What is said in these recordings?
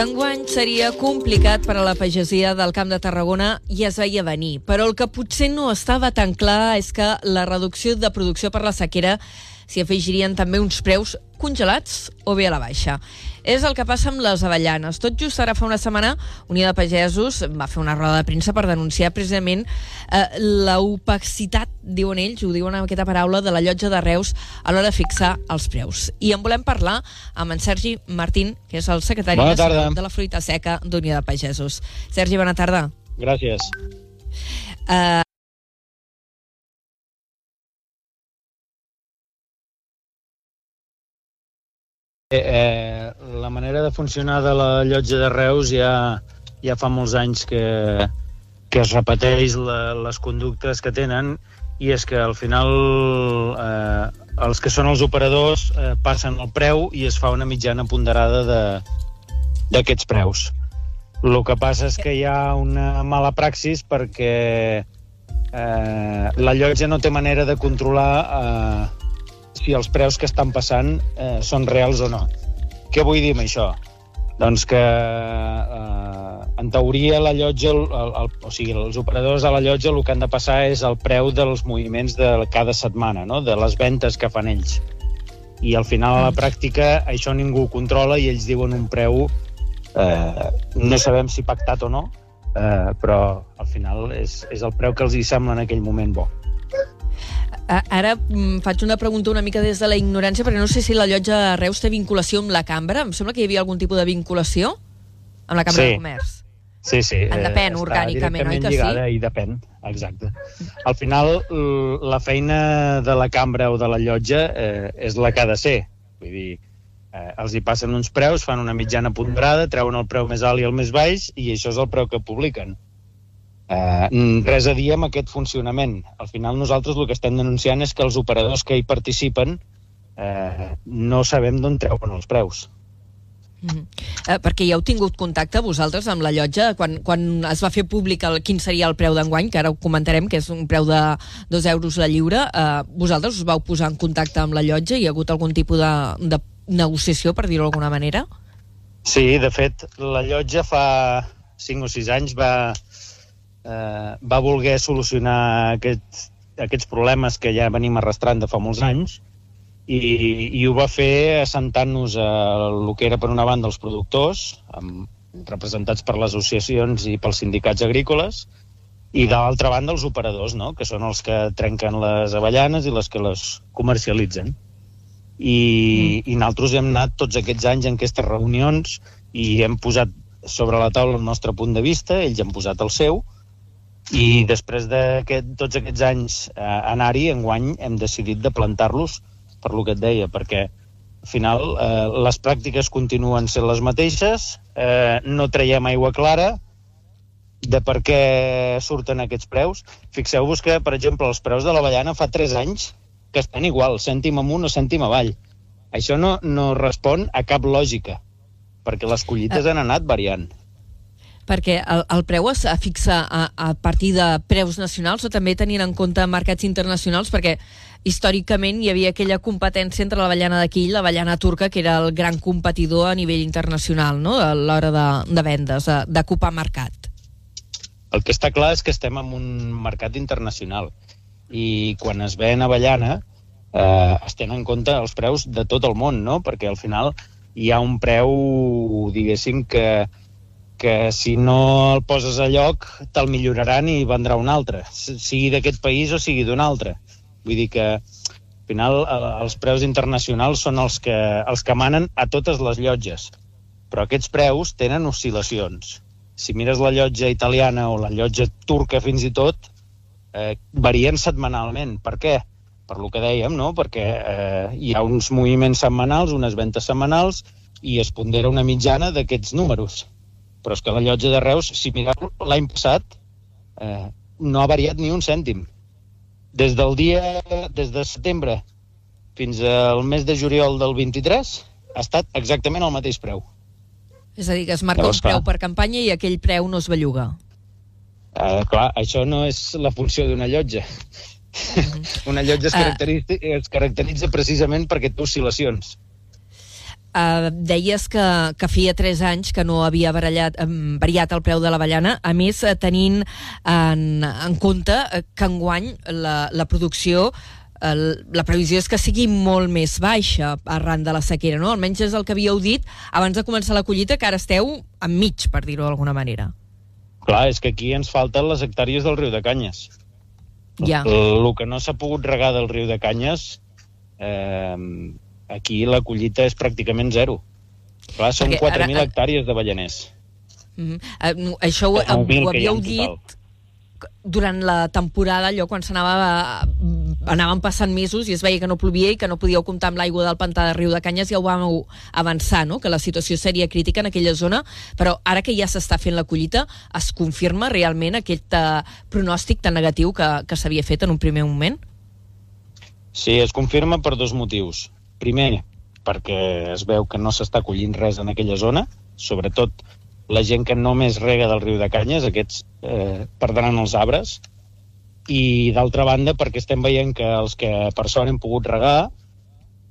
que enguany seria complicat per a la pagesia del Camp de Tarragona i es veia venir. Però el que potser no estava tan clar és que la reducció de producció per la sequera s'hi afegirien també uns preus congelats o bé a la baixa. És el que passa amb les avellanes. Tot just ara fa una setmana, Unió de Pagesos va fer una roda de premsa per denunciar precisament eh, l'opacitat, diuen ells, ho diuen amb aquesta paraula, de la llotja de Reus a l'hora de fixar els preus. I en volem parlar amb en Sergi Martín, que és el secretari nacional de la fruita seca d'Unió de Pagesos. Sergi, bona tarda. Gràcies. Eh, Eh, eh, la manera de funcionar de la llotja de Reus ja, ja fa molts anys que, que es repeteix la, les conductes que tenen i és que al final eh, els que són els operadors eh, passen el preu i es fa una mitjana ponderada d'aquests preus. El que passa és que hi ha una mala praxis perquè eh, la llotja no té manera de controlar eh, si els preus que estan passant eh, són reals o no. Què vull dir amb això? Doncs que, eh, en teoria, la llotja, el, el, o sigui, els operadors de la llotja el que han de passar és el preu dels moviments de cada setmana, no? de les ventes que fan ells. I al final, a la pràctica, això ningú ho controla i ells diuen un preu, eh, no sabem si pactat o no, eh, però al final és, és el preu que els hi sembla en aquell moment bo. Ara mm, faig una pregunta una mica des de la ignorància, perquè no sé si la llotja de Reus té vinculació amb la cambra. Em sembla que hi havia algun tipus de vinculació amb la cambra sí. de comerç. Sí, sí. En depèn, eh, orgànicament, oi que lligada sí? I depèn, exacte. Al final, la feina de la cambra o de la llotja eh, és la que ha de ser. Vull dir, eh, els hi passen uns preus, fan una mitjana ponderada, treuen el preu més alt i el més baix, i això és el preu que publiquen. Eh, res a dir amb aquest funcionament. Al final nosaltres el que estem denunciant és que els operadors que hi participen eh, no sabem d'on treuen els preus. Mm -hmm. eh, perquè ja heu tingut contacte vosaltres amb la llotja quan, quan es va fer públic el, quin seria el preu d'enguany, que ara ho comentarem, que és un preu de 2 euros la lliure. Eh, vosaltres us vau posar en contacte amb la llotja? Hi ha hagut algun tipus de, de negociació, per dir-ho d'alguna manera? Sí, de fet, la llotja fa 5 o 6 anys va, eh, va voler solucionar aquests, aquests problemes que ja venim arrastrant de fa molts anys i, i ho va fer assentant-nos a el que era per una banda els productors, amb, representats per les associacions i pels sindicats agrícoles, i de l'altra banda els operadors, no? que són els que trenquen les avellanes i les que les comercialitzen. I, mm. i nosaltres hem anat tots aquests anys en aquestes reunions i hem posat sobre la taula el nostre punt de vista, ells han posat el seu, i després de aquest, tots aquests anys eh, anar-hi, enguany hem decidit de plantar-los per lo que et deia, perquè al final eh, les pràctiques continuen sent les mateixes, eh, no traiem aigua clara de per què surten aquests preus. Fixeu-vos que, per exemple, els preus de l'avellana fa 3 anys que estan igual, cèntim amunt o cèntim avall. Això no, no respon a cap lògica, perquè les collites han anat variant perquè el, el preu es fixa a, a partir de preus nacionals o també tenint en compte mercats internacionals, perquè històricament hi havia aquella competència entre l'avellana d'aquí i l'avellana turca, que era el gran competidor a nivell internacional, no?, a l'hora de, de vendes, d'ocupar mercat. El que està clar és que estem en un mercat internacional i quan es ven avellana eh, es tenen en compte els preus de tot el món, no?, perquè al final hi ha un preu, diguéssim, que, que si no el poses a lloc te'l milloraran i vendrà un altre, sigui d'aquest país o sigui d'un altre. Vull dir que al final els preus internacionals són els que, els que manen a totes les llotges, però aquests preus tenen oscil·lacions. Si mires la llotja italiana o la llotja turca fins i tot, eh, varien setmanalment. Per què? Per lo que dèiem, no? Perquè eh, hi ha uns moviments setmanals, unes ventes setmanals, i es pondera una mitjana d'aquests números però és que la llotja de Reus, si mireu l'any passat, eh, no ha variat ni un cèntim. Des del dia, des de setembre fins al mes de juliol del 23, ha estat exactament el mateix preu. És a dir, que es marca Llavors, un preu clar. per campanya i aquell preu no es belluga. Eh, clar, això no és la funció d'una llotja. Uh -huh. una llotja es caracteritza, es caracteritza precisament perquè té oscil·lacions. Uh, deies que, que feia 3 anys que no havia barallat, um, variat el preu de l'avellana, a més uh, tenint en, en compte uh, que enguany la, la producció uh, la previsió és que sigui molt més baixa arran de la sequera, no? Almenys és el que havíeu dit abans de començar la collita, que ara esteu enmig, per dir-ho d'alguna manera. Clar, és que aquí ens falten les hectàrees del riu de Canyes. Ja. El, el que no s'ha pogut regar del riu de Canyes, eh, aquí la collita és pràcticament zero. Clar, són Perquè ara- 4.000 hectàrees de ballaners. Mm -hmm. uh, això ho, De 9.000 ho havíeu dit durant la temporada, allò quan s'anava anaven passant mesos i es veia que no plovia i que no podíeu comptar amb l'aigua del pantà de Riu de Canyes, ja ho vam avançar, no? que la situació seria crítica en aquella zona, però ara que ja s'està fent la collita, es confirma realment aquest uh, pronòstic tan negatiu que, que s'havia fet en un primer moment? Sí, es confirma per dos motius. Primer, perquè es veu que no s'està collint res en aquella zona, sobretot la gent que només rega del riu de Canyes, aquests eh, perdran els arbres, i d'altra banda perquè estem veient que els que per sort hem pogut regar,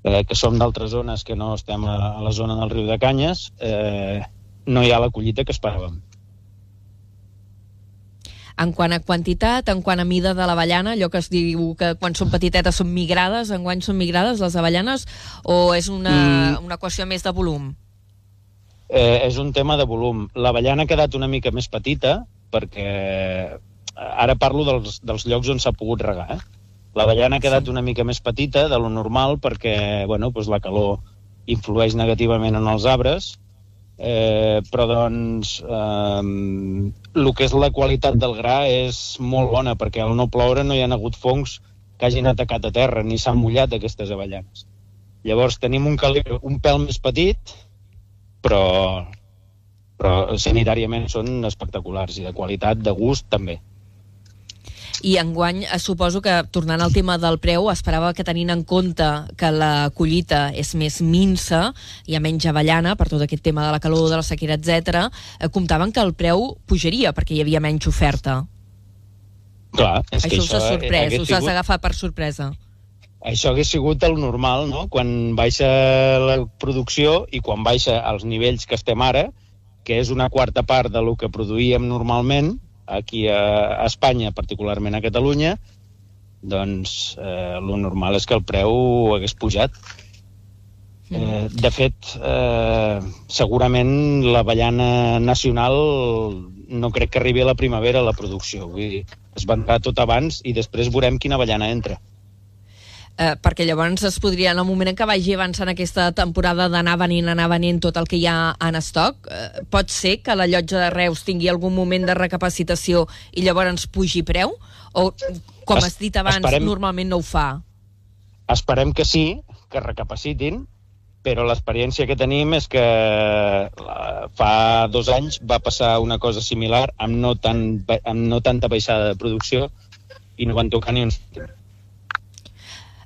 eh, que som d'altres zones que no estem a, a la zona del riu de Canyes, eh, no hi ha la collita que esperàvem. En quant a quantitat, en quant a mida de l'avellana, allò que es diu que quan són petitetes són migrades, enguany són migrades les avellanes, o és una, Mm. una qüestió més de volum? Eh, és un tema de volum. L'avellana ha quedat una mica més petita perquè eh, ara parlo dels, dels llocs on s'ha pogut regar. Eh? L'avellana ha quedat una mica més petita de lo normal perquè bueno, doncs la calor influeix negativament en els arbres, eh, però doncs eh, que és la qualitat del gra és molt bona perquè al no ploure no hi ha hagut fongs que hagin atacat a terra ni s'han mullat aquestes avellanes. Llavors tenim un calibre un pèl més petit, però, però sanitàriament són espectaculars i de qualitat, de gust també. I enguany eh, suposo que, tornant al tema del preu, esperava que tenint en compte que la collita és més minsa, hi ha menys avellana per tot aquest tema de la calor, de la sequera, etc. comptaven que el preu pujaria perquè hi havia menys oferta. Clar, és que això us ha sorprès, us has sigut- agafat per sorpresa. Això hagués sigut el normal, no? Quan baixa la producció i quan baixa als nivells que estem ara, que és una quarta part de lo que produïem normalment, aquí a, a Espanya, particularment a Catalunya, doncs eh, lo normal és que el preu hagués pujat. Eh, de fet, eh, segurament l'avellana nacional no crec que arribi a la primavera la producció. Vull dir, es vendrà tot abans i després veurem quina avellana entra. Eh, perquè llavors es podria, en el moment en què vagi avançant aquesta temporada d'anar venint, anar venint tot el que hi ha en estoc, eh, pot ser que la llotja de Reus tingui algun moment de recapacitació i llavors ens pugi preu? O, com Es- has dit abans, esperem- normalment no ho fa? Esperem que sí, que recapacitin, però l'experiència que tenim és que la- fa dos anys va passar una cosa similar amb no, tan, amb no tanta baixada de producció i no van tocar ni un cèntim.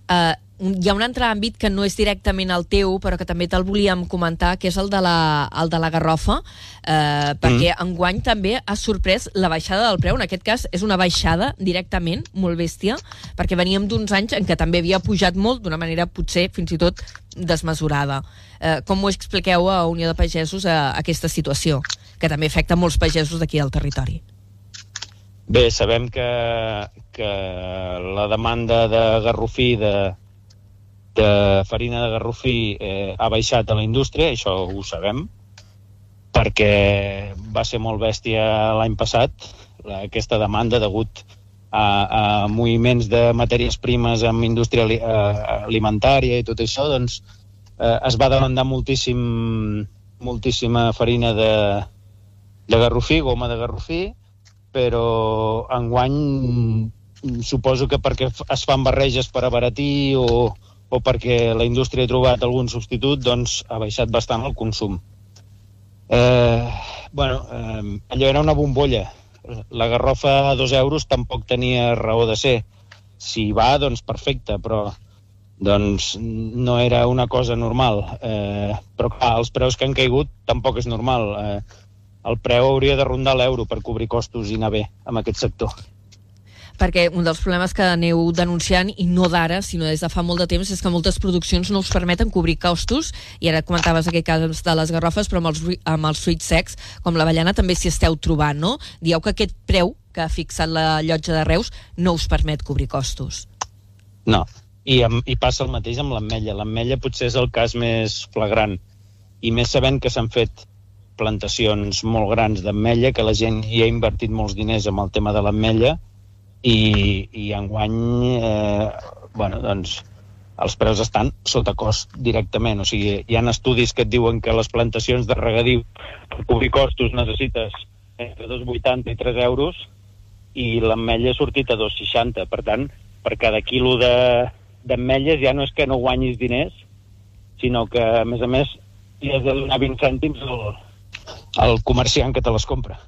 Uh, hi ha un altre àmbit que no és directament el teu, però que també te'l volíem comentar, que és el de la, el de la garrofa, uh, perquè mm. enguany també ha sorprès la baixada del preu. En aquest cas és una baixada directament, molt bèstia, perquè veníem d'uns anys en què també havia pujat molt, d'una manera potser fins i tot desmesurada. Uh, com ho expliqueu a Unió de Pagesos a, a aquesta situació, que també afecta molts pagesos d'aquí del territori? Bé, sabem que, que la demanda de garrofí, de, de farina de garrofí, eh, ha baixat a la indústria, això ho sabem, perquè va ser molt bèstia l'any passat, aquesta demanda degut a, a moviments de matèries primes amb indústria ali, eh, alimentària i tot això, doncs eh, es va demandar moltíssim, moltíssima farina de, de garrofí, goma de garrofí, però enguany mm, suposo que perquè es fan barreges per abaratir o, o perquè la indústria ha trobat algun substitut, doncs ha baixat bastant el consum. Eh, bueno, eh, allò era una bombolla. La garrofa a dos euros tampoc tenia raó de ser. Si va, doncs perfecte, però doncs no era una cosa normal. Eh, però clar, els preus que han caigut tampoc és normal. Eh, el preu hauria de rondar l'euro per cobrir costos i anar bé amb aquest sector. perquè un dels problemes que aneu denunciant, i no d'ara, sinó des de fa molt de temps, és que moltes produccions no us permeten cobrir costos, i ara comentaves aquest cas de les garrofes, però amb els, amb els fruits secs, com l'avellana, també s'hi esteu trobant, no? Dieu que aquest preu que ha fixat la llotja de Reus no us permet cobrir costos. No, i, amb, i passa el mateix amb l'ametlla. L'ametlla potser és el cas més flagrant, i més sabent que s'han fet plantacions molt grans d'ametlla, que la gent hi ha invertit molts diners amb el tema de l'ametlla, i, i enguany eh, bueno, doncs, els preus estan sota cost directament. O sigui, hi ha estudis que et diuen que les plantacions de regadiu per cobrir costos necessites entre 2,80 i 3 euros i l'ametlla ha sortit a 2,60. Per tant, per cada quilo d'ametlles ja no és que no guanyis diners, sinó que, a més a més, hi has de donar 20 cèntims al, al comerciant que te les compra.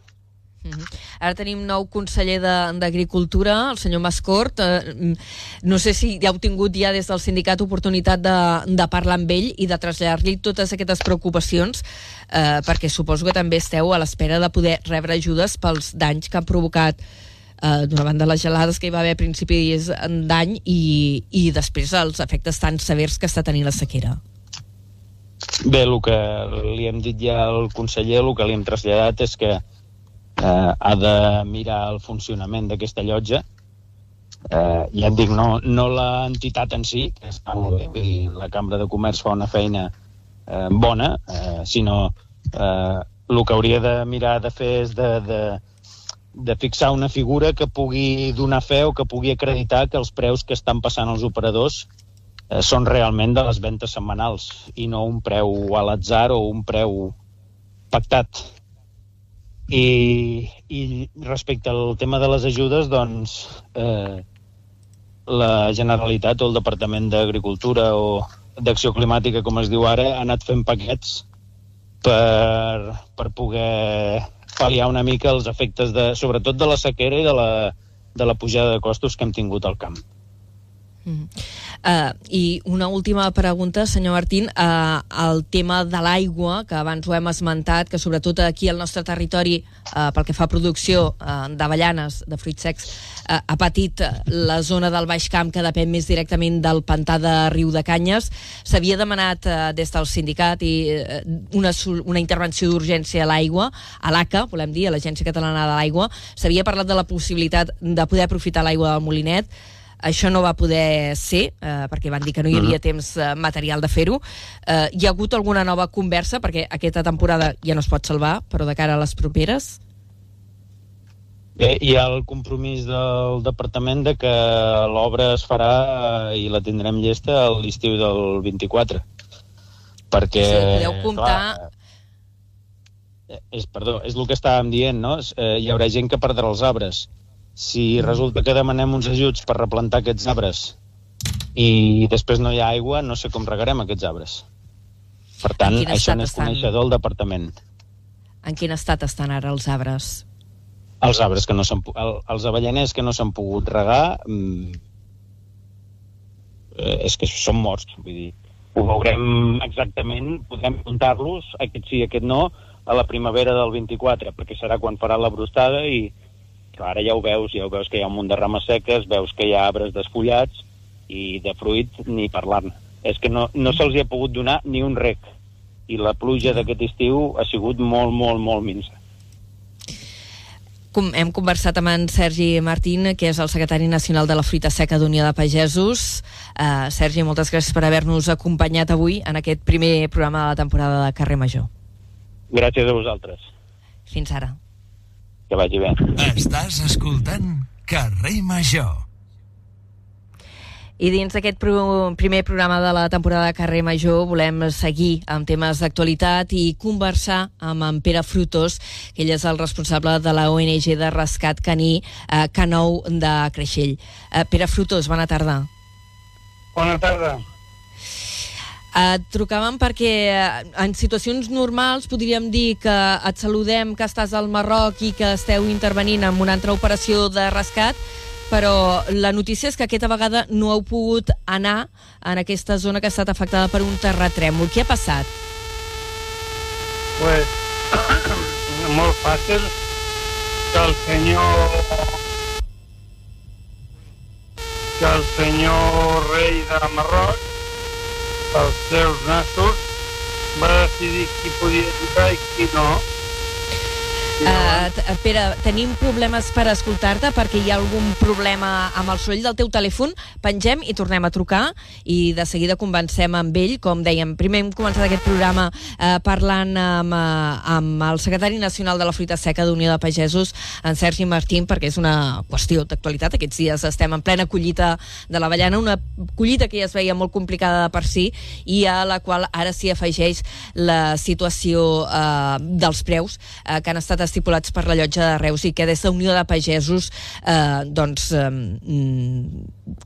Uh -huh. Ara tenim nou conseller d'Agricultura, el senyor Mascort. Eh, no sé si ja heu tingut ja des del sindicat oportunitat de, de parlar amb ell i de traslladar-li totes aquestes preocupacions, eh, perquè suposo que també esteu a l'espera de poder rebre ajudes pels danys que han provocat eh, d'una banda les gelades que hi va haver a principis d'any i, i després els efectes tan severs que està tenint la sequera. Bé, el que li hem dit ja al conseller, el que li hem traslladat és que eh, ha de mirar el funcionament d'aquesta llotja. Eh, ja et dic, no, no l'entitat en si, que està molt bé, i la Cambra de Comerç fa una feina eh, bona, eh, sinó eh, el que hauria de mirar de fer és de, de, de fixar una figura que pugui donar fe o que pugui acreditar que els preus que estan passant els operadors eh, són realment de les ventes setmanals i no un preu a l'atzar o un preu pactat. I, I respecte al tema de les ajudes, doncs, eh, la Generalitat o el Departament d'Agricultura o d'Acció Climàtica, com es diu ara, ha anat fent paquets per, per poder pal·liar una mica els efectes, de, sobretot de la sequera i de la, de la pujada de costos que hem tingut al camp. Mm. Uh, I una última pregunta, senyor Martín, uh, el tema de l'aigua, que abans ho hem esmentat, que sobretot aquí al nostre territori, uh, pel que fa a producció uh, d'avellanes, de fruits secs, uh, ha patit la zona del Baix Camp, que depèn més directament del pantà de Riu de Canyes. S'havia demanat uh, des del sindicat i uh, una, una intervenció d'urgència a l'aigua, a l'ACA, volem dir, a l'Agència Catalana de l'Aigua. S'havia parlat de la possibilitat de poder aprofitar l'aigua del Molinet, això no va poder ser, eh, perquè van dir que no hi havia -huh. temps eh, material de fer-ho. Eh, hi ha hagut alguna nova conversa, perquè aquesta temporada ja no es pot salvar, però de cara a les properes? Bé, hi ha el compromís del departament de que l'obra es farà eh, i la tindrem llesta a l'estiu del 24. Perquè... Sí, podeu comptar... Clar, eh, és, perdó, és el que estàvem dient, no? Eh, hi haurà gent que perdrà els arbres si resulta que demanem uns ajuts per replantar aquests arbres i després no hi ha aigua, no sé com regarem aquests arbres. Per tant, això n'és coneixedor del departament. En quin estat estan ara els arbres? Els arbres que no s'han... El, els avellaners que no s'han pogut regar mm, eh, és que són morts. Vull dir, ho veurem exactament, podem comptar-los, aquest sí, aquest no, a la primavera del 24, perquè serà quan farà la brostada i, ara ja ho veus, ja ho veus que hi ha un munt de rames seques, veus que hi ha arbres desfullats i de fruit ni parlar-ne. És que no, no se'ls ha pogut donar ni un rec. I la pluja d'aquest estiu ha sigut molt, molt, molt minsa. Com hem conversat amb en Sergi Martín, que és el secretari nacional de la Fruita Seca d'Unió de Pagesos. Uh, Sergi, moltes gràcies per haver-nos acompanyat avui en aquest primer programa de la temporada de Carrer Major. Gràcies a vosaltres. Fins ara. Que vagi bé. Estàs escoltant Carrer Major. I dins d'aquest pro primer programa de la temporada de Carrer Major volem seguir amb temes d'actualitat i conversar amb en Pere Frutos, que ell és el responsable de la ONG de rescat caní eh, Canou de Creixell. Eh, Pere Frutos, bona tarda. Bona tarda. Et trucàvem perquè eh, en situacions normals podríem dir que et saludem que estàs al Marroc i que esteu intervenint en una altra operació de rescat, però la notícia és que aquesta vegada no heu pogut anar en aquesta zona que ha estat afectada per un terratrèmol. Què ha passat? Pues, molt fàcil que el senyor que el senyor rei de Marroc, pels seus nassos, va decidir qui podia ajudar i qui no. Uh, Pere, tenim problemes per escoltar-te perquè hi ha algun problema amb el soroll del teu telèfon. Pengem i tornem a trucar i de seguida convencem amb ell. Com dèiem, primer hem començat aquest programa uh, parlant amb, uh, amb el secretari nacional de la fruita seca d'Unió de Pagesos, en Sergi Martín, perquè és una qüestió d'actualitat. Aquests dies estem en plena collita de l'avellana, una collita que ja es veia molt complicada de per si i a la qual ara s'hi afegeix la situació uh, dels preus uh, que han estat estipulats per la llotja de Reus i que des de Unió de Pagesos eh, doncs, eh,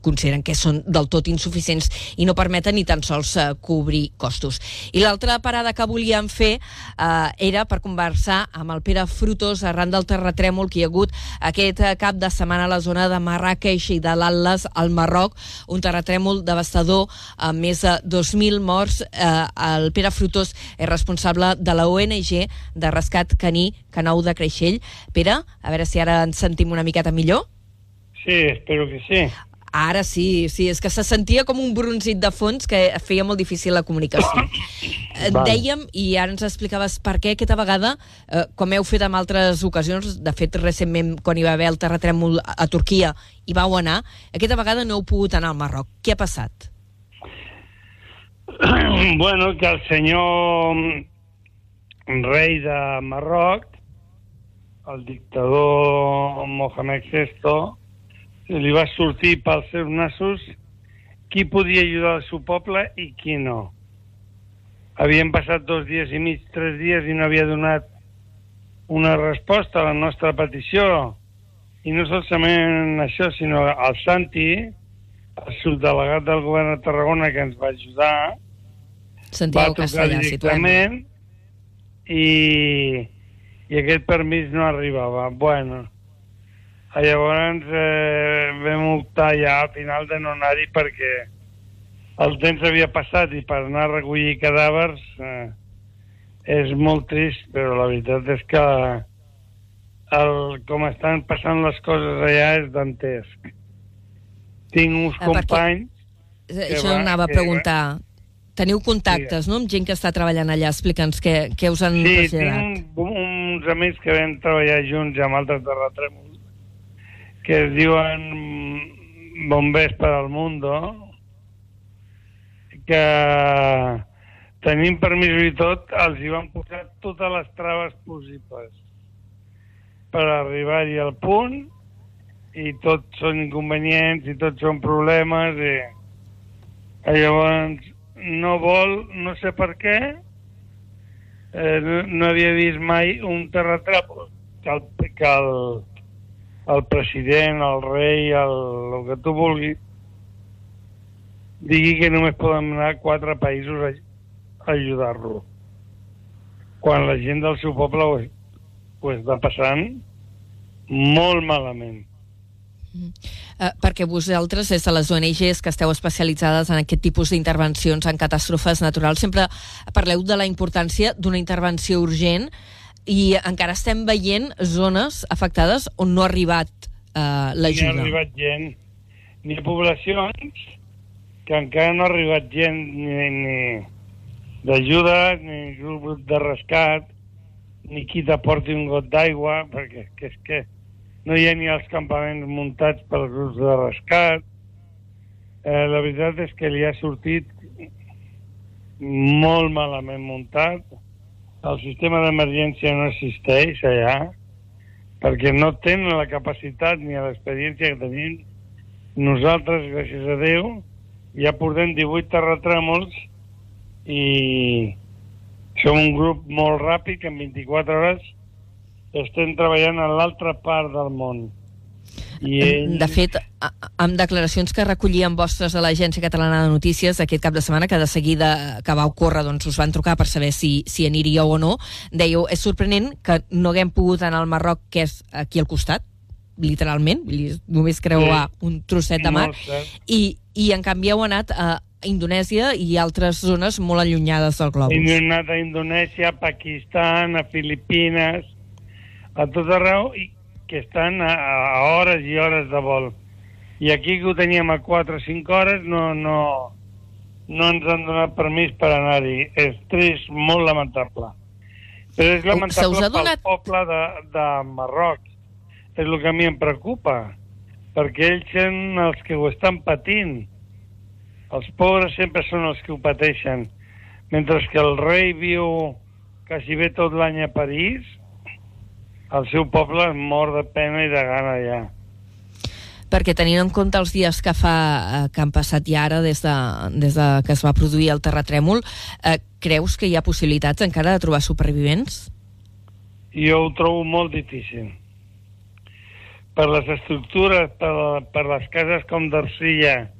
consideren que són del tot insuficients i no permeten ni tan sols eh, cobrir costos. I l'altra parada que volíem fer eh, era per conversar amb el Pere Frutos arran del terratrèmol que hi ha hagut aquest eh, cap de setmana a la zona de Marrakeix i de l'Atlas al Marroc, un terratrèmol devastador amb més de 2.000 morts. Eh, el Pere Frutos és responsable de la ONG de rescat caní Canou de Creixell. Pere, a veure si ara ens sentim una miqueta millor. Sí, espero que sí. Ara sí, sí, és que se sentia com un bronzit de fons que feia molt difícil la comunicació. Et Val. dèiem, i ara ens explicaves per què aquesta vegada, eh, com heu fet en altres ocasions, de fet recentment quan hi va haver el terratrèmol a, a Turquia hi vau anar, aquesta vegada no heu pogut anar al Marroc. Què ha passat? bueno, que el senyor rei de Marroc, el dictador Mohamed VI, li va sortir pels seus nassos qui podia ajudar el seu poble i qui no. Havien passat dos dies i mig, tres dies i no havia donat una resposta a la nostra petició. I no solament això, sinó el Santi, el subdelegat del govern de Tarragona que ens va ajudar, va Santiago trucar Castellà, situem directament i, i aquest permís no arribava. Bueno, llavors eh, vam optar ja al final de no anar-hi perquè el temps havia passat i per anar a recollir cadàvers eh, és molt trist, però la veritat és que el, com estan passant les coses allà és dantesc. Tinc uns Ah, companys... Això va- anava a que va- preguntar. Teniu contactes, no?, amb gent que està treballant allà. Explica'ns què, què us han Sí, traslladat. tinc un, uns amics que vam treballar junts amb altres terratrèmols que es diuen Bombers per al Mundo que tenim permisos i tot, els hi van posar totes les traves possibles per arribar-hi al punt i tot són inconvenients i tot són problemes i llavors no vol, no sé per què eh, no, no havia vist mai un terratrèmol que el, que el, el president, el rei, el, el que tu vulguis digui que només poden anar quatre països a, a ajudar-lo. Quan la gent del seu poble ho, ho està passant molt malament. Eh, perquè vosaltres, des de les ONGs que esteu especialitzades en aquest tipus d'intervencions en catàstrofes naturals, sempre parleu de la importància d'una intervenció urgent i encara estem veient zones afectades on no ha arribat eh, ni ha l'ajuda. arribat gent ni poblacions que encara no ha arribat gent ni, ni d'ajuda ni grup de rescat ni qui t'aporti un got d'aigua perquè que és que no hi ha ni els campaments muntats pels grups de rescat eh, la veritat és que li ha sortit molt malament muntat el sistema d'emergència no existeix allà perquè no tenen la capacitat ni l'experiència que tenim nosaltres, gràcies a Déu, ja portem 18 terratrèmols i som un grup molt ràpid que en 24 hores estem treballant a l'altra part del món. I ell... De fet, amb declaracions que recollíem vostres a l'Agència Catalana de Notícies aquest cap de setmana, que de seguida que va ocórrer doncs, us van trucar per saber si, si aniríeu o no, dèieu, és sorprenent que no haguem pogut anar al Marroc, que és aquí al costat, literalment, només creuar Sí. un trosset de mar, i, i en canvi heu anat a Indonèsia i altres zones molt allunyades del globus. Hem anat a Indonèsia, a Pakistan, a Filipines, a tot arreu, i que estan a, a hores i hores de vol. I aquí que ho teníem a 4 o 5 hores no, no, no ens han donat permís per anar-hi. És trist, molt lamentable. Però és Se us lamentable ha donat- pel poble de, de Marroc. És el que a mi em preocupa, perquè ells són els que ho estan patint. Els pobres sempre són els que ho pateixen. Mentre que el rei viu quasi bé tot l'any a París, el seu poble es mor de pena i de gana ja. Perquè tenint en compte els dies que fa eh, que han passat ja ara des de, des de que es va produir el terratrèmol, eh, creus que hi ha possibilitats encara de trobar supervivents? Jo ho trobo molt difícil. Per les estructures, per, per les cases com d'arcilla,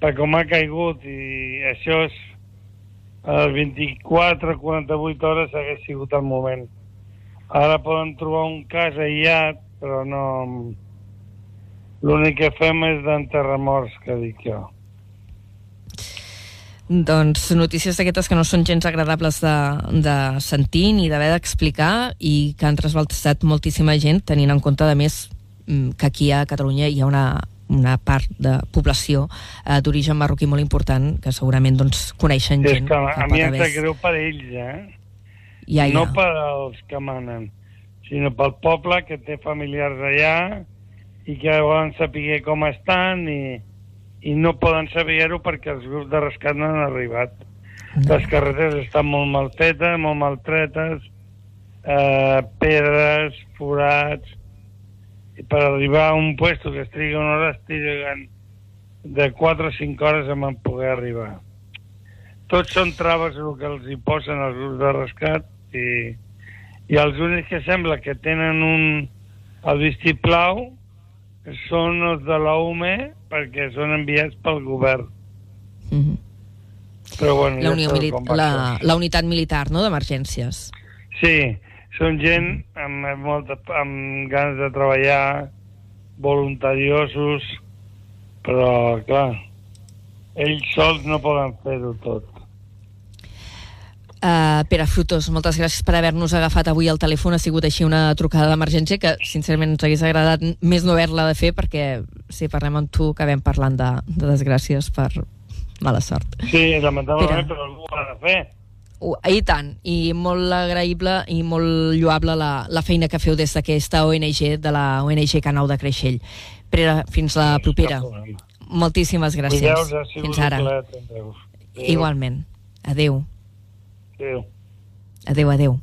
per com ha caigut, i això és a les 24-48 hores hagués sigut el moment. Ara poden trobar un cas aïllat, però no... L'únic que fem és d'enterrar morts, que dic jo. Doncs notícies d'aquestes que no són gens agradables de, de sentir ni d'haver d'explicar i que han trasbalsat moltíssima gent, tenint en compte, a més, mm, que aquí a Catalunya hi ha una, una part de població eh, d'origen marroquí molt important que segurament doncs, coneixen És gent que a, a pot mi em sap greu per ells, eh? Ja, ja. no per als que manen, sinó pel poble que té familiars allà i que volen saber com estan i, i no poden saber-ho perquè els grups de rescat no han arribat. No. Les carreteres estan molt mal fetes, molt maltretes, eh, pedres, forats, i per arribar a un puesto que es triga una hora es triguen de 4 o 5 hores a poder arribar. Tots són traves el que els hi posen els grups de rescat i, i els únics que sembla que tenen un, el vistiplau són els de la UME perquè són enviats pel govern. Mhm. Però bueno, la, unió la, la unitat militar no, d'emergències. Sí, són gent amb, molta, amb ganes de treballar, voluntariosos, però, clar, ells sols no poden fer-ho tot. Uh, Pere Frutos, moltes gràcies per haver-nos agafat avui al telèfon. Ha sigut així una trucada d'emergència que, sincerament, ens hagués agradat més no haver-la de fer perquè, si parlem amb tu, acabem parlant de, de desgràcies per mala sort. Sí, lamentablement, Pere. però algú ho ha de fer. Uh, I tant, i molt agraïble i molt lloable la, la feina que feu des d'aquesta ONG, de la ONG Canau de Creixell. Pere, fins la propera. Moltíssimes gràcies. Fins ara. Igualment. Adeu. Adéu. Adeu, adeu.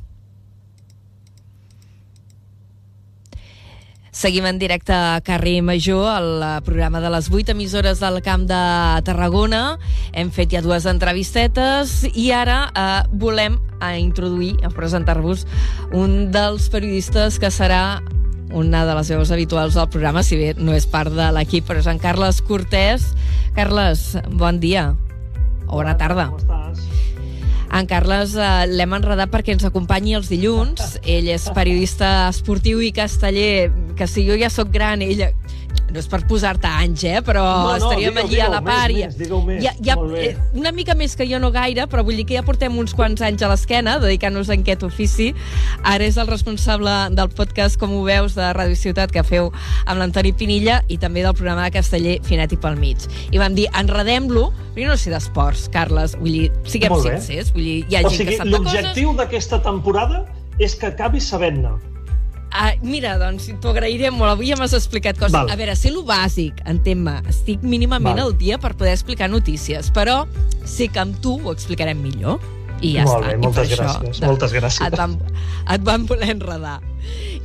Seguim en directe a Carrer Major, al eh, programa de les 8 emissores del Camp de Tarragona. Hem fet ja dues entrevistetes i ara eh, volem a introduir, a presentar-vos un dels periodistes que serà una de les veus habituals del programa, si bé no és part de l'equip, però és en Carles Cortés. Carles, bon dia. O bona tarda. Com estàs? En Carles eh, l'hem enredat perquè ens acompanyi els dilluns. Ell és periodista esportiu i casteller, que si jo ja sóc gran, ell... No és per posar-te anys, eh? però No, no, estaríem allí a la part. més, més. Ja, ja, eh, una mica més que jo no gaire, però vull dir que ja portem uns quants anys a l'esquena dedicant-nos a aquest ofici. Ara és el responsable del podcast Com ho veus de Ràdio Ciutat que feu amb l'Antoni Pinilla i també del programa de Casteller Finet i pel mig. I vam dir, enredem-lo, però jo no sé d'esports, Carles, vull dir, siguem sincers, vull dir, hi ha O gent sigui, que sap de coses... l'objectiu d'aquesta temporada és que acabis sabent-ne. Ah, mira, doncs t'ho agrairé molt. Avui ja m'has explicat coses. Val. A veure, sé lo bàsic, entén-me. Estic mínimament Val. al dia per poder explicar notícies, però sé que amb tu ho explicarem millor. I ja Molt està. bé, I moltes això, gràcies, moltes gràcies. Et van, et van voler enredar.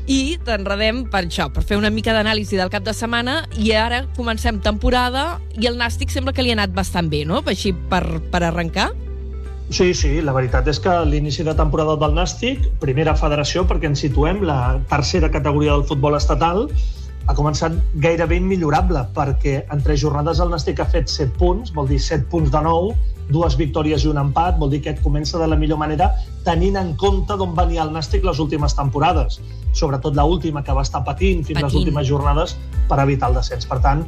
I t'enredem per això, per fer una mica d'anàlisi del cap de setmana i ara comencem temporada i el Nàstic sembla que li ha anat bastant bé, no? Així per, per arrencar. Sí, sí, la veritat és que l'inici de temporada del Nàstic, primera federació, perquè ens situem, la tercera categoria del futbol estatal, ha començat gairebé immillorable, perquè en tres jornades el Nàstic ha fet 7 punts, vol dir 7 punts de nou, dues victòries i un empat, vol dir que et comença de la millor manera tenint en compte d'on venia el Nàstic les últimes temporades, sobretot la última que va estar patint fins les Patint. últimes jornades per evitar el descens. Per tant,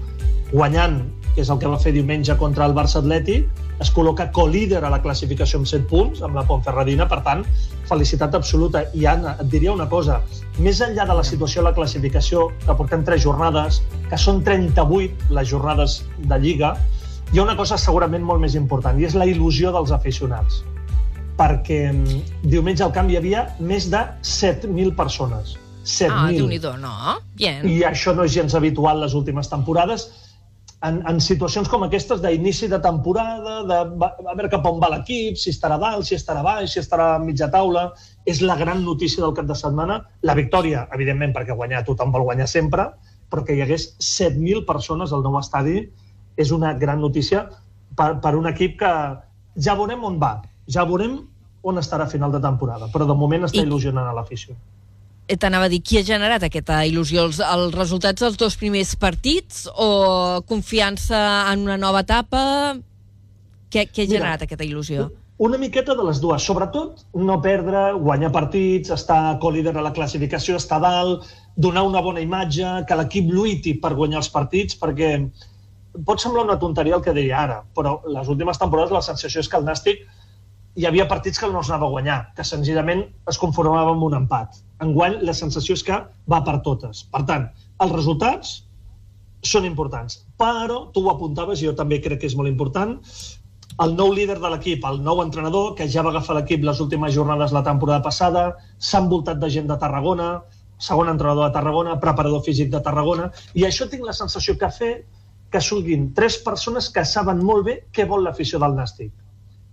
guanyant, que és el que va fer diumenge contra el Barça Atlètic, es col·loca co-líder a la classificació amb 7 punts, amb la Ponferradina, per tant, felicitat absoluta. I Anna, et diria una cosa, més enllà de la situació de la classificació, que portem tres jornades, que són 38 les jornades de Lliga, hi ha una cosa segurament molt més important, i és la il·lusió dels aficionats. Perquè mm, diumenge al camp hi havia més de 7.000 persones. 7.000. Ah, déu nhi no? Bien. I això no és gens habitual les últimes temporades. En, en situacions com aquestes d'inici de temporada, de a veure cap on va l'equip, si estarà dalt, si estarà baix, si estarà a mitja taula, és la gran notícia del cap de setmana. La victòria, evidentment, perquè guanyar tothom vol guanyar sempre, però que hi hagués 7.000 persones al nou estadi és una gran notícia per, per un equip que ja veurem on va, ja veurem on estarà a final de temporada, però de moment està I- il·lusionant a l'afició. Eh, T'anava a dir, qui ha generat aquesta il·lusió? Els, els resultats dels dos primers partits o confiança en una nova etapa? Què, què ha Mira, generat aquesta il·lusió? Una miqueta de les dues. Sobretot, no perdre, guanyar partits, estar co-líder a la classificació, estar dalt, donar una bona imatge, que l'equip lluiti per guanyar els partits, perquè pot semblar una tonteria el que deia ara, però les últimes temporades la sensació és que el Nàstic hi havia partits que no es anava a guanyar, que senzillament es conformava amb un empat. Enguany, la sensació és que va per totes. Per tant, els resultats són importants. Però, tu ho apuntaves, i jo també crec que és molt important, el nou líder de l'equip, el nou entrenador, que ja va agafar l'equip les últimes jornades la temporada passada, s'ha envoltat de gent de Tarragona, segon entrenador de Tarragona, preparador físic de Tarragona, i això tinc la sensació que ha fet que surtin tres persones que saben molt bé què vol l'afició del Nàstic,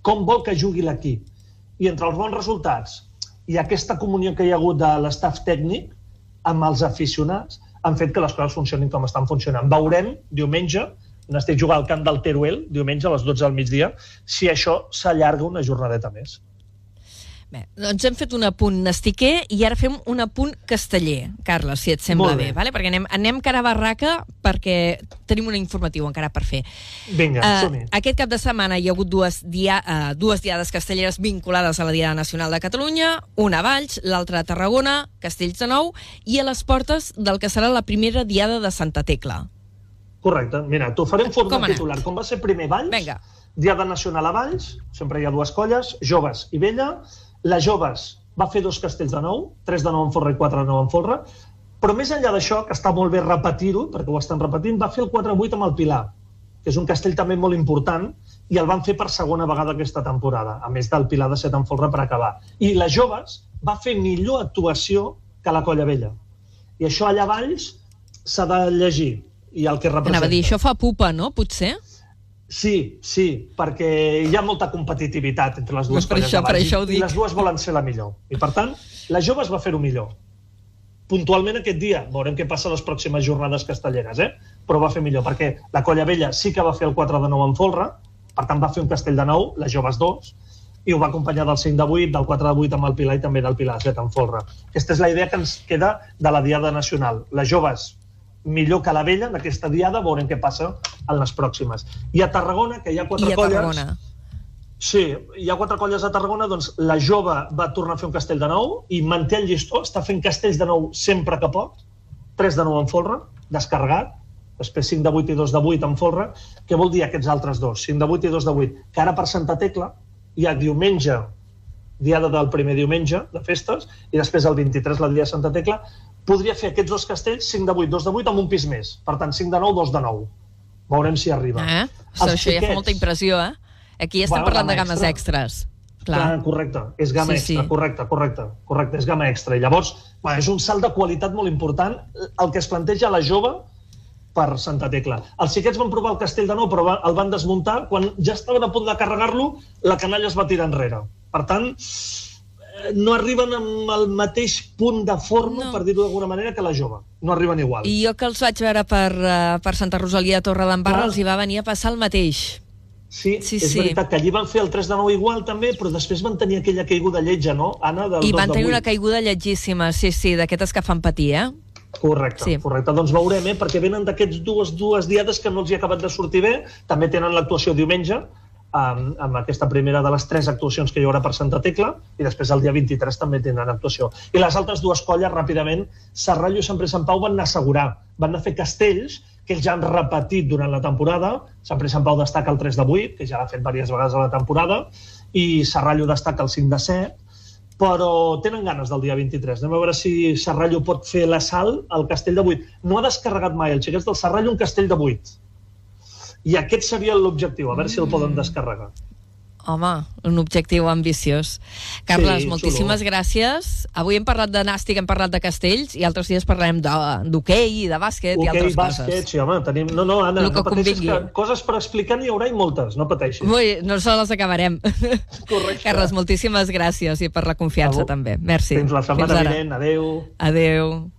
com vol que jugui l'equip. I entre els bons resultats i aquesta comunió que hi ha hagut de l'estaf tècnic amb els aficionats han fet que les coses funcionin com estan funcionant. Veurem diumenge, n'estic jugant al camp del Teruel, diumenge a les 12 del migdia, si això s'allarga una jornadeta més. Bé, doncs hem fet un apunt nastiquer i ara fem un apunt casteller, Carles, si et sembla Molt bé, bé. vale? perquè anem, anem cara a barraca perquè tenim un informatiu encara per fer. Vinga, Eh, som-hi. aquest cap de setmana hi ha hagut dues, dia, uh, dues diades castelleres vinculades a la Diada Nacional de Catalunya, una a Valls, l'altra a Tarragona, Castells de Nou, i a les portes del que serà la primera Diada de Santa Tecla. Correcte. Mira, t'ho faré en Com forma anat? titular. Com va ser primer Valls, Vinga. Diada Nacional a Valls, sempre hi ha dues colles, joves i vella. Les joves va fer dos castells de nou, tres de nou en folre i quatre de nou en folre, però més enllà d'això, que està molt bé repetir-ho, perquè ho estan repetint, va fer el 4-8 amb el Pilar, que és un castell també molt important, i el van fer per segona vegada aquesta temporada, a més del Pilar de set en folre per acabar. I les joves va fer millor actuació que la colla vella. I això allà a Valls s'ha de llegir, i el que representa. Anava a dir, això fa pupa, no? Potser? Sí, sí, perquè hi ha molta competitivitat entre les dues Per colles això- de per això i- les dues volen ser la millor. I per tant, la joves va fer-ho millor. Puntualment aquest dia, veurem què passa a les pròximes jornades castelleres, eh? però va fer millor, perquè la colla vella sí que va fer el 4 de 9 en folre, per tant va fer un castell de 9, les joves 2, i ho va acompanyar del 5 de 8, del 4 de 8 amb el Pilar i també del Pilar 7 en folre. Aquesta és la idea que ens queda de la Diada Nacional. Les joves millor que la vella en aquesta diada, veurem què passa en les pròximes. I a Tarragona, que hi ha quatre I a colles... Tarragona. Sí, hi ha quatre colles a Tarragona, doncs la jove va tornar a fer un castell de nou i manté el llistó, està fent castells de nou sempre que pot, 3 de nou en folre, descarregat, després 5 de 8 i 2 de 8 en folre. Què vol dir aquests altres dos? 5 de 8 i 2 de 8. Que ara per Santa Tecla hi ha diumenge, diada del primer diumenge de festes, i després el 23 la dia de Santa Tecla, podria fer aquests dos castells, 5 de 8, 2 de 8, amb un pis més. Per tant, 5 de 9, 2 de 9. Veurem si arriba. Eh? Els Això ja fa xiquets- molta impressió, eh? Aquí ja estem Bueno, parlant de gamma games extra. extres. Clar. Clar. Ah, correcte, és gamma Sí, extra, sí. correcte, correcte, correcte, és gamma extra. I llavors, bueno, és un salt de qualitat molt important el que es planteja la jove per Santa Tecla. Els xiquets van provar el castell de nou, però el van desmuntar. Quan ja estaven a punt de carregar-lo, la canalla es va tirar enrere. Per tant, no arriben amb el mateix punt de forma, No. per dir-ho d'alguna manera, que la jove. No arriben igual. I jo que els vaig veure per, uh, per Santa Rosalia de Torredembarra, Clar. els hi va venir a passar el mateix. Sí, Sí, és sí. veritat que allí van fer el 3 de 9 igual també, però després van tenir aquella caiguda lletja, no, Anna? Del I 2 van tenir 8. una caiguda lletgíssima, sí, sí, d'aquestes que fan patir, eh? Correcte, sí. correcte. Doncs veurem, eh? perquè venen d'aquests dues, dues diades que no els hi ha acabat de sortir bé. També tenen l'actuació diumenge, amb, amb aquesta primera de les tres actuacions que hi haurà per Santa Tecla, i després el dia 23 també tenen actuació. I les altres dues colles, ràpidament, Serrallo i Sant Pere Sant Pau van anar a assegurar, van anar a fer castells que ells ja han repetit durant la temporada. Sant Pere Sant Pau destaca el 3 de 8, que ja l'ha fet diverses vegades a la temporada, i Serrallo destaca el 5 de 7, però tenen ganes del dia 23. Anem a veure si Serrallo pot fer l'assalt al Castell de 8. No ha descarregat mai el xiquets del Serrallo un Castell de 8. I aquest seria l'objectiu, a veure si el poden descarregar. Home, un objectiu ambiciós. Carles, Sí, moltíssimes gràcies. Avui hem parlat de nàstic, hem parlat de castells, i altres dies parlarem de- d'hoquei, de bàsquet i Hoquei, altres bàsquet, coses. sí, home, tenim... No, no, Anna, que no pateixis convingui. que coses per explicar n'hi haurà i moltes, no pateixis. Ui, no se les acabarem. Correcte. Carles, moltíssimes gràcies i per la confiança A vo- també. Merci. Fins la setmana ara. vinent, adeu. Adeu.